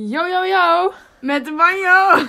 Yo, yo, yo. Met de banjo!